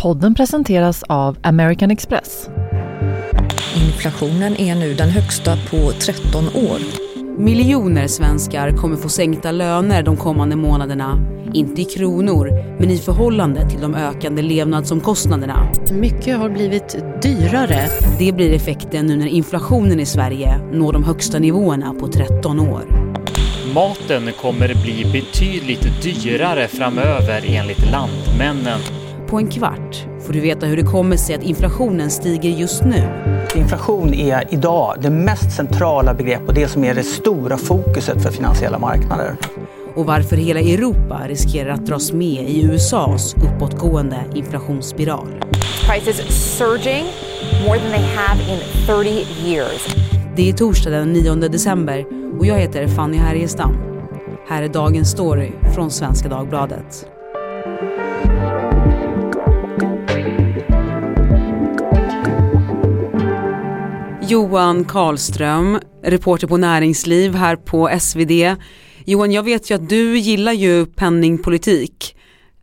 Podden presenteras av American Express. Inflationen är nu den högsta på 13 år. Miljoner svenskar kommer få sänkta löner de kommande månaderna. Inte i kronor, men i förhållande till de ökande levnadsomkostnaderna. Mycket har blivit dyrare. Det blir effekten nu när inflationen i Sverige når de högsta nivåerna på 13 år. Maten kommer bli betydligt dyrare framöver enligt Lantmännen. På en kvart får du veta hur det kommer sig att inflationen stiger just nu. Inflation är idag det mest centrala begrepp och det som är det stora fokuset för finansiella marknader. Och varför hela Europa riskerar att dras med i USAs uppåtgående inflationsspiral. Prices surging more than they have in 30 years. Det är torsdag den 9 december och jag heter Fanny Härgestam. Här är dagens story från Svenska Dagbladet. Johan Karlström, reporter på Näringsliv här på SvD. Johan, jag vet ju att du gillar ju penningpolitik.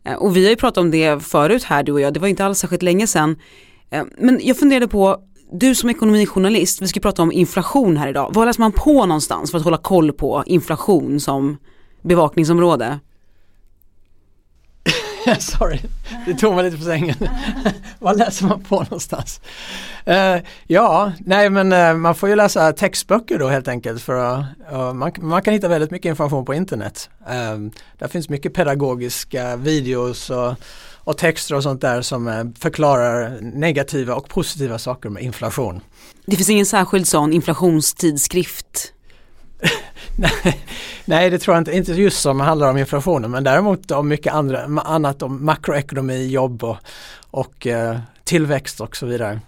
Eh, och vi har ju pratat om det förut här du och jag, det var inte alls särskilt länge sedan. Eh, men jag funderade på, du som ekonomijournalist, vi ska prata om inflation här idag. Vad läser man på någonstans för att hålla koll på inflation som bevakningsområde? Sorry, det tog mig lite på sängen. Vad läser man på någonstans? Uh, ja, nej men uh, man får ju läsa textböcker då helt enkelt för uh, man, man, kan hitta väldigt mycket information på internet. Ehm, där finns mycket pedagogiska videos och, och, texter och sånt där som eh, förklarar negativa och positiva saker med inflation. Det finns ingen särskild sån inflationstidskrift? Nej, det tror jag inte, inte just som handlar om inflationen men däremot om mycket andra, annat om makroekonomi, jobb och, och eh, tillväxt och så vidare.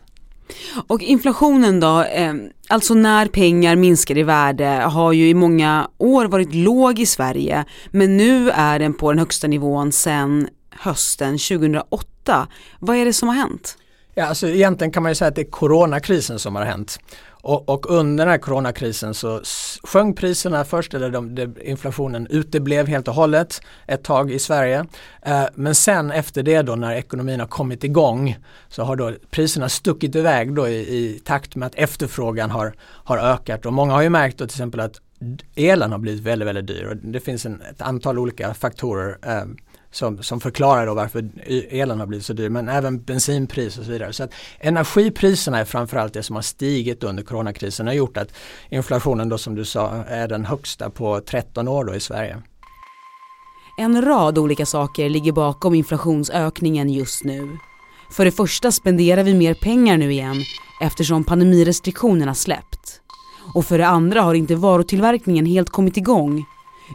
Och inflationen då, eh, alltså när pengar minskar i värde har ju i många år varit låg i Sverige men nu är den på den högsta nivån sedan hösten 2008. Vad är det som har hänt? Ja, alltså egentligen kan man ju säga att det är coronakrisen som har hänt. Och, och, under den här coronakrisen så sjönk priserna först, eller de, de, inflationen uteblev helt och hållet ett tag i Sverige. Eh, men sen efter det då när ekonomin har kommit igång så har då priserna stuckit iväg då i, i takt med att efterfrågan har, har ökat. Och många har ju märkt då till exempel att elen har blivit väldigt, väldigt dyr. Och det finns en, ett antal olika faktorer eh, som, som förklarar då varför elen har blivit så dyr men även bensinpris och så vidare. Så att energipriserna är framförallt det som har stigit under coronakrisen och gjort att inflationen då som du sa är den högsta på 13 år då i Sverige. En rad olika saker ligger bakom inflationsökningen just nu. För det första spenderar vi mer pengar nu igen eftersom pandemirestriktionerna släppt. Och för det andra har inte varutillverkningen helt kommit igång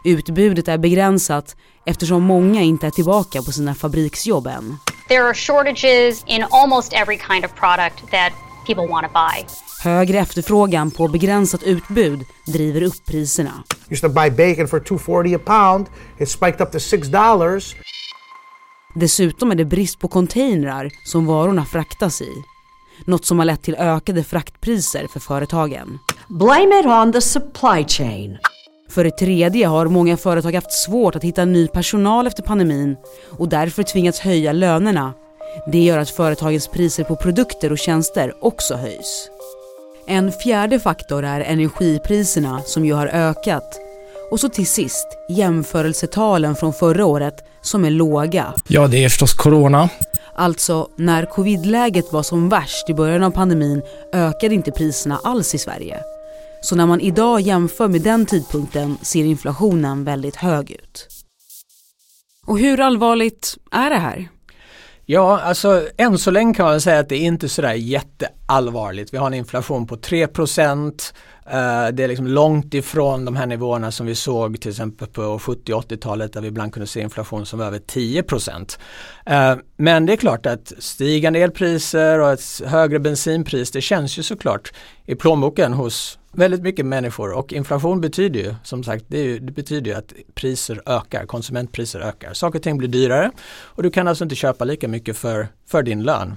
Utbudet är begränsat eftersom många inte är tillbaka på sina fabriksjobb än. There are shortages in almost every kind of product that people want to buy. Högre efterfrågan på begränsat utbud driver upp priserna. Used to buy bacon for 240 a pound. It spiked up to 6 dollars. Dessutom är det brist på containrar som varorna fraktas i. Något som har lett till ökade fraktpriser för företagen. Blame it on the supply chain. För det tredje har många företag haft svårt att hitta ny personal efter pandemin och därför tvingats höja lönerna. Det gör att företagens priser på produkter och tjänster också höjs. En fjärde faktor är energipriserna som ju har ökat. Och så till sist jämförelsetalen från förra året som är låga. Ja, det är förstås corona. Alltså, när covidläget var som värst i början av pandemin ökade inte priserna alls i Sverige. Så när man idag jämför med den tidpunkten ser inflationen väldigt hög ut. Och hur allvarligt är det här? Ja, alltså än så länge kan man säga att det är inte sådär jätteallvarligt. Vi har en inflation på 3 procent. Eh, det är liksom långt ifrån de här nivåerna som vi såg till exempel på 70 80-talet där vi ibland kunde se inflation som var över 10 procent. Eh, men det är klart att stigande elpriser och ett högre bensinpris det känns ju såklart i plånboken hos väldigt mycket människor och inflation betyder ju som sagt det, ju, det, betyder ju att priser ökar, konsumentpriser ökar. Saker och ting blir dyrare och du kan alltså inte köpa lika mycket för, för din lön.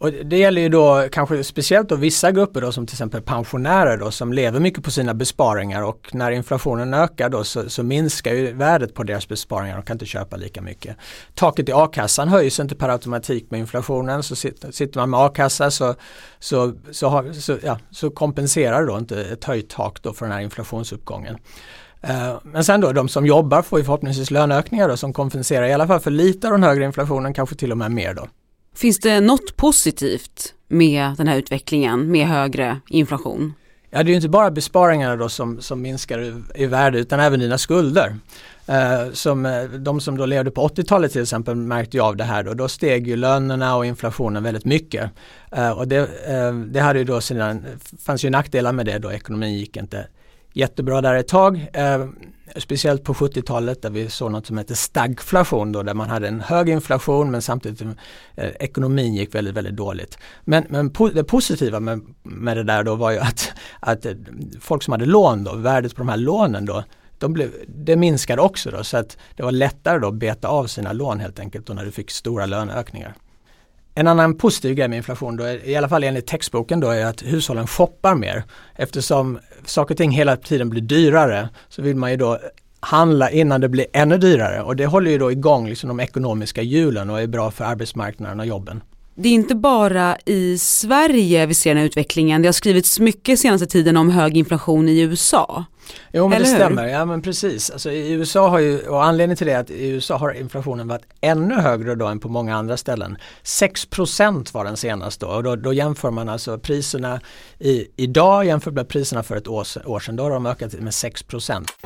Och det gäller ju då kanske speciellt då vissa grupper då som till exempel pensionärer då som lever mycket på sina besparingar och när inflationen ökar då så, så minskar ju värdet på deras besparingar och kan inte köpa lika mycket. Taket i a-kassan höjs inte per automatik med inflationen så sitter, sitter man med a-kassa så, så, så, har, så, ja, så kompenserar då inte ett höjt tak då för den här inflationsuppgången. Eh, men sen då de som jobbar får ju förhoppningsvis löneökningar då som kompenserar i alla fall för lite av den högre inflationen, kanske till och med mer då. Finns det något positivt med den här utvecklingen med högre inflation? Ja, det är ju inte bara besparingarna då som, som minskar i, i värde utan även dina skulder. Eh, som, eh, de som då levde på 80-talet till exempel märkte ju av det här då. Då steg ju lönerna och inflationen väldigt mycket. Eh, och det, eh, det hade ju då sina, fanns ju nackdelar med det då ekonomin gick inte jättebra där ett tag. Eh, speciellt på 70-talet där vi såg något som heter stagflation då där man hade en hög inflation men samtidigt eh, ekonomin gick väldigt, väldigt dåligt. Men, men po det positiva med, med det där då var ju att, att eh, folk som hade lån då, värdet på de här lånen då de blev, det minskade också då så att det var lättare då att beta av sina lån helt enkelt då när du fick stora löneökningar. En annan positiv grej med inflation då, i alla fall enligt textboken då, är att hushållen shoppar mer. Eftersom saker och ting hela tiden blir dyrare så vill man ju då handla innan det blir ännu dyrare och det håller ju då igång liksom de ekonomiska hjulen och är bra för arbetsmarknaden och jobben. Det är inte bara i Sverige vi ser den här utvecklingen. Det har skrivits mycket senaste tiden om hög inflation i USA. Jo men Eller det stämmer, ja men precis. Alltså, i USA har ju, och anledningen till det är att i USA har inflationen varit ännu högre då än på många andra ställen. 6% var den senaste då och då, då, jämför man alltså priserna i, idag jämfört med priserna för ett år, år sedan. Då har de ökat med 6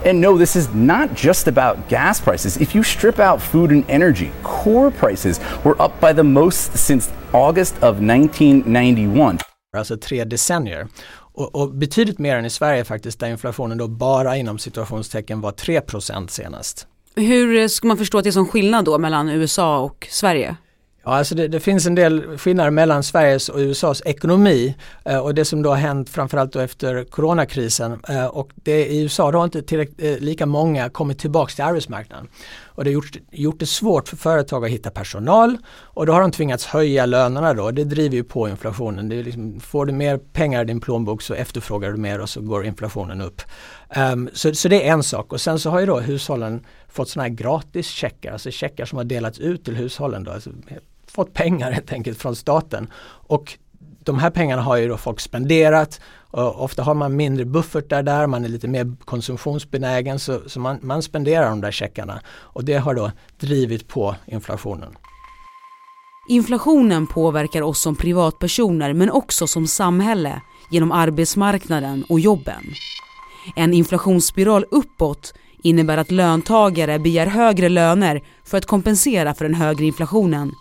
And no, this is not just about gas prices. If you strip out food and energy, core prices were up by the most since August of 1991. Alltså tre decennier. Och, och, betydligt mer än i Sverige faktiskt där inflationen då bara inom situationstecken var 3% senast. Hur ska man förstå att det är som skillnad då mellan USA och Sverige? Ja, alltså det, det, finns en del skillnader mellan Sveriges och USAs ekonomi eh, och det som då har hänt framförallt då efter coronakrisen eh, och det, i USA då har inte tillräckligt, eh, lika många kommit tillbaks till arbetsmarknaden. Och det har gjort, gjort det svårt för företag att hitta personal och då har de tvingats höja lönerna då. Det driver ju på inflationen. Det är liksom, får du mer pengar i din plånbok så efterfrågar du mer och så går inflationen upp. Um, så, så det är en sak och sen så har ju då hushållen fått sådana här gratis checkar, alltså checkar som har delats ut till hushållen. Då, alltså fått pengar helt enkelt från staten. Och de här pengarna har ju då folk spenderat ofta har man mindre buffertar där, man är lite mer konsumtionsbenägen så, så man, man spenderar de där checkarna och det har då drivit på inflationen. Inflationen påverkar oss som privatpersoner men också som samhälle genom arbetsmarknaden och jobben. En inflationsspiral uppåt innebär att löntagare begär högre löner för att kompensera för den högre inflationen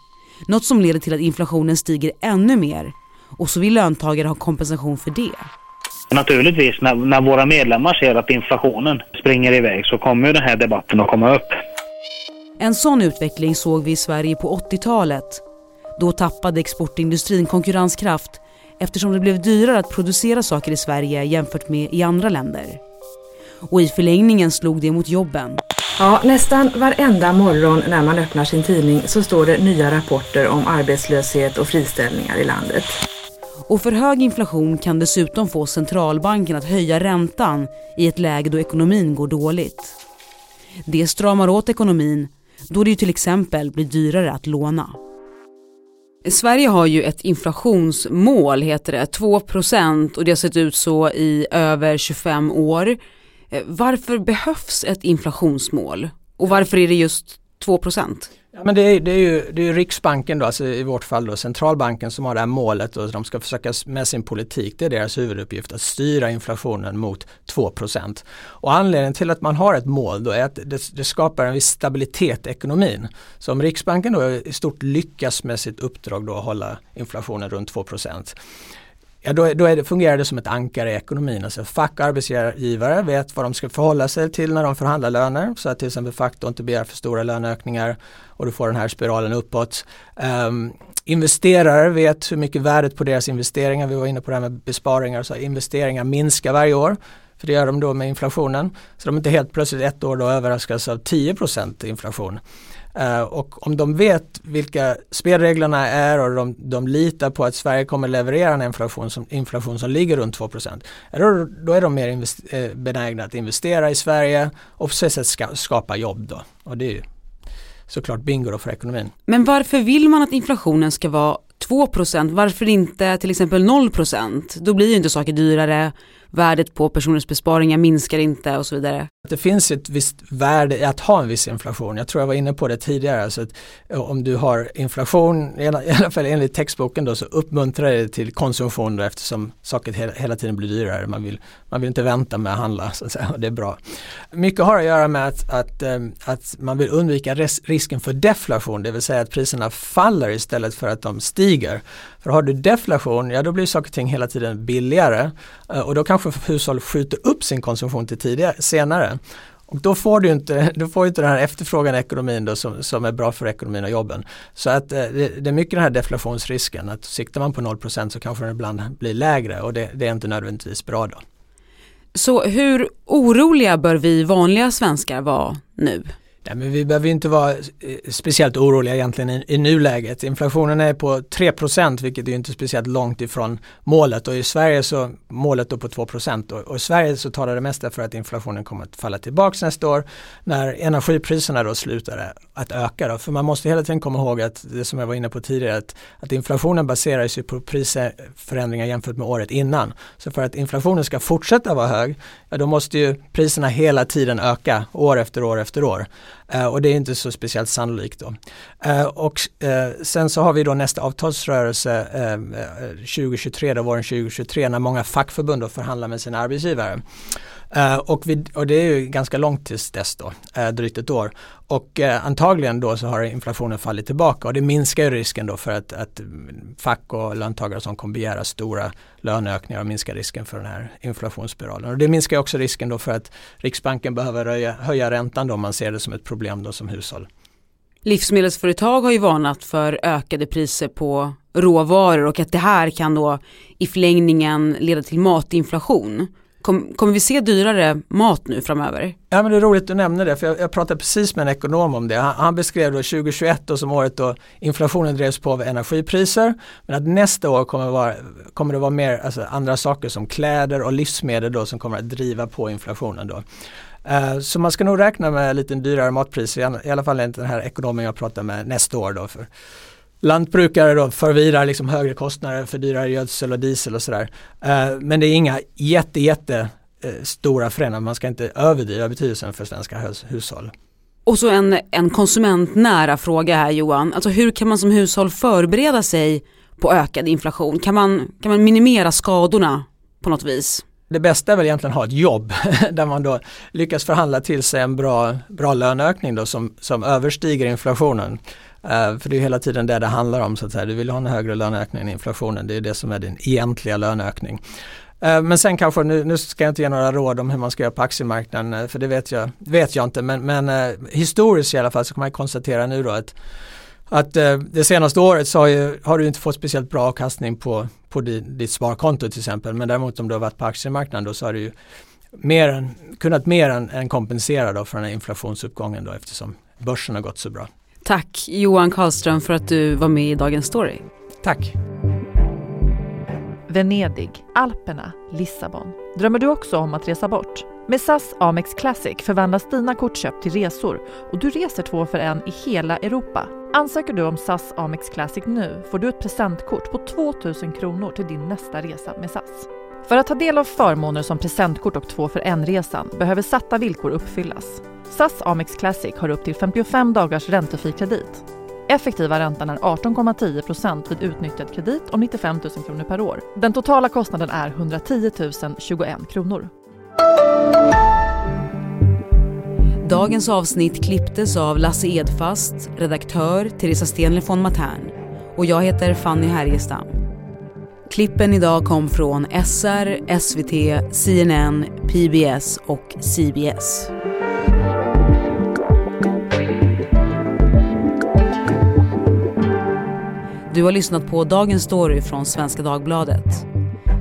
något som leder till att inflationen stiger ännu mer och så vill löntagare ha kompensation för det. Naturligtvis, när, när våra medlemmar ser att inflationen springer iväg så kommer ju den här debatten att komma upp. En sån utveckling såg vi i Sverige på 80-talet. Då tappade exportindustrin konkurrenskraft eftersom det blev dyrare att producera saker i Sverige jämfört med i andra länder. Och i förlängningen slog det mot jobben. Ja, nästan varenda morgon när man öppnar sin tidning så står det nya rapporter om arbetslöshet och friställningar i landet. Och för hög inflation kan dessutom få centralbanken att höja räntan i ett läge då ekonomin går dåligt. Det stramar åt ekonomin då det ju till exempel blir dyrare att låna. Sverige har ju ett inflationsmål, heter det, 2% och det har sett ut så i över 25 år. Eh, varför behövs ett inflationsmål och varför är det just 2 Ja, men det är, det, är ju, det är Riksbanken då, alltså i vårt fall då, centralbanken som har det här målet och de ska försöka med sin politik, det är deras huvuduppgift att styra inflationen mot 2% Och anledningen till att man har ett mål då är att det, det, skapar en viss stabilitet i ekonomin. Så om Riksbanken då i stort lyckas med sitt uppdrag då att hålla inflationen runt 2 Ja, då, då det, fungerar det som ett ankare i ekonomin. Alltså fack och arbetsgivare vet vad de ska förhålla sig till när de förhandlar löner. Så att till exempel fack då inte begär för stora löneökningar och du får den här spiralen uppåt. Um, investerare vet hur mycket värdet på deras investeringar, vi var inne på det här med besparingar, så investeringar minskar varje år. För det gör de då med inflationen. Så de inte helt plötsligt ett år då överraskas av 10% inflation. Uh, och om de vet vilka spelreglerna är och de, de litar på att Sverige kommer leverera en inflation som, inflation som ligger runt 2 då, då är de mer invest, eh, benägna att investera i Sverige och på så sätt ska, skapa jobb då. Och det är ju såklart bingo då för ekonomin. Men varför vill man att inflationen ska vara 2% varför inte till exempel 0% Då blir ju inte saker dyrare, värdet på personens besparingar minskar inte och så vidare. Det finns ett visst värde i att ha en viss inflation. Jag tror jag var inne på det tidigare. Så att eh, om du har inflation, i alla fall enligt textboken då, så uppmuntrar det till konsumtion då, eftersom saker hela, tiden blir dyrare. Man vill, man vill inte vänta med att handla så att säga, och det är bra. Mycket har att göra med att, att, eh, att man vill undvika res, risken för deflation, det vill säga att priserna faller istället för att de stiger. För har du deflation, ja då blir saker och ting hela tiden billigare eh, och då kanske hushåll skjuter upp sin konsumtion till tidigare, senare. Och då får du inte, då får inte den här efterfrågan i ekonomin då som, som är bra för ekonomin och jobben. Så att eh, det, det, är mycket den här deflationsrisken, att siktar man på 0% så kanske den ibland blir lägre och det, det är inte nödvändigtvis bra då. Så hur oroliga bör vi vanliga svenskar vara nu? Nej, men vi behöver inte vara eh, speciellt oroliga egentligen i, i nuläget. Inflationen är på 3% vilket är inte speciellt långt ifrån målet och i Sverige så målet då på 2 och, och i Sverige så talar det mesta för att inflationen kommer att falla tillbaks nästa år när energipriserna då slutar att öka. Då. För man måste hela tiden komma ihåg att det som jag var inne på tidigare att, att inflationen baserar sig på prisförändringar jämfört med året innan. Så för att inflationen ska fortsätta vara hög, ja, då måste ju priserna hela tiden öka år efter år efter år. Eh, och det är inte så speciellt sannolikt då. Eh, och eh, sen så har vi då nästa avtalsrörelse 2023, då våren 2023 när många fackförbund då förhandlar med sina arbetsgivare. Uh, och, vi, och, det är ju ganska långt tills dess då, uh, drygt ett år. Och uh, antagligen då så har inflationen fallit tillbaka och det minskar ju risken då för att, att fack och löntagare som kommer begära stora löneökningar och minskar risken för den här inflationsspiralen. Och det minskar också risken då för att Riksbanken behöver höja, höja räntan då om man ser det som ett problem då som hushåll. Livsmedelsföretag har ju varnat för ökade priser på råvaror och att det här kan då i förlängningen leda till matinflation. Kom, kommer vi se dyrare mat nu framöver? Ja men det är roligt att du nämner det för jag, jag pratade precis med en ekonom om det. Han, han beskrev då 2021 då som året då inflationen drevs på av energipriser men att nästa år kommer, vara, kommer det vara mer alltså andra saker som kläder och livsmedel då som kommer att driva på inflationen då. Uh, så man ska nog räkna med lite dyrare matpriser, i alla fall enligt den här ekonomen jag pratar med nästa år då. För lantbrukare då förvirar liksom högre kostnader för dyrare gödsel och diesel och sådär. Eh, men det är inga jätte, jätte eh, stora förändringar, man ska inte överdriva betydelsen för svenska hushåll. Och så en, en konsumentnära fråga här Johan, alltså hur kan man som hushåll förbereda sig på ökad inflation? Kan man, kan man minimera skadorna på något vis? Det bästa är väl egentligen att ha ett jobb där man då lyckas förhandla till sig en bra, bra löneökning då som, som överstiger inflationen. Uh, för det är hela tiden det det handlar om så att säga. Du vill ha en högre löneökning än inflationen. Det är det som är din egentliga löneökning. Uh, men sen kanske, nu, nu, ska jag inte ge några råd om hur man ska göra på aktiemarknaden eh, för det vet jag, vet jag inte. Men, men historiskt i alla fall så kan man konstatera nu då att att det senaste året så har, ju, har, du inte fått speciellt bra avkastning på, på ditt, ditt sparkonto till exempel. Men däremot om du har varit på aktiemarknaden då så har du ju mer än, kunnat mer än, än kompensera då för den här inflationsuppgången då eftersom börsen har gått så bra. Tack Johan Karlström för att du var med i Dagens Story. Tack. Venedig, Alperna, Lissabon. Drömmer du också om att resa bort? Med SAS Amex Classic förvandlas dina kortköp till resor och du reser två för en i hela Europa. Ansöker du om SAS Amex Classic nu får du ett presentkort på 2000 kronor till din nästa resa med SAS. För att ta del av förmåner som presentkort och två för en-resan behöver satta villkor uppfyllas. SAS Amex Classic har upp till 55 dagars räntefri kredit. Effektiva räntan är 18,10% vid utnyttjad kredit om 95 000 kronor per år. Den totala kostnaden är 110 021 kronor. Dagens avsnitt klipptes av Lasse Edfast, redaktör Teresa Stenle von Matern och jag heter Fanny Härgestam. Klippen idag kom från SR, SVT, CNN, PBS och CBS. Du har lyssnat på Dagens Story från Svenska Dagbladet.